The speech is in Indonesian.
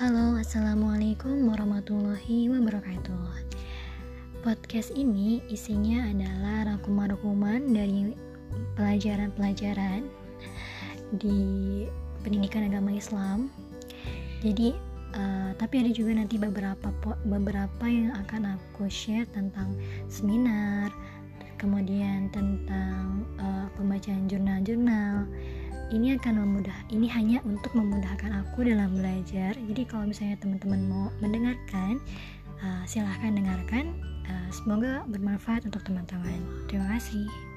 Halo, Assalamualaikum warahmatullahi wabarakatuh. Podcast ini isinya adalah rangkuman-rangkuman dari pelajaran-pelajaran di pendidikan agama Islam. Jadi, uh, tapi ada juga nanti beberapa beberapa yang akan aku share tentang seminar Kemudian tentang uh, pembacaan jurnal-jurnal ini akan memudah ini hanya untuk memudahkan aku dalam belajar. Jadi kalau misalnya teman-teman mau mendengarkan uh, silahkan dengarkan. Uh, semoga bermanfaat untuk teman-teman. Terima kasih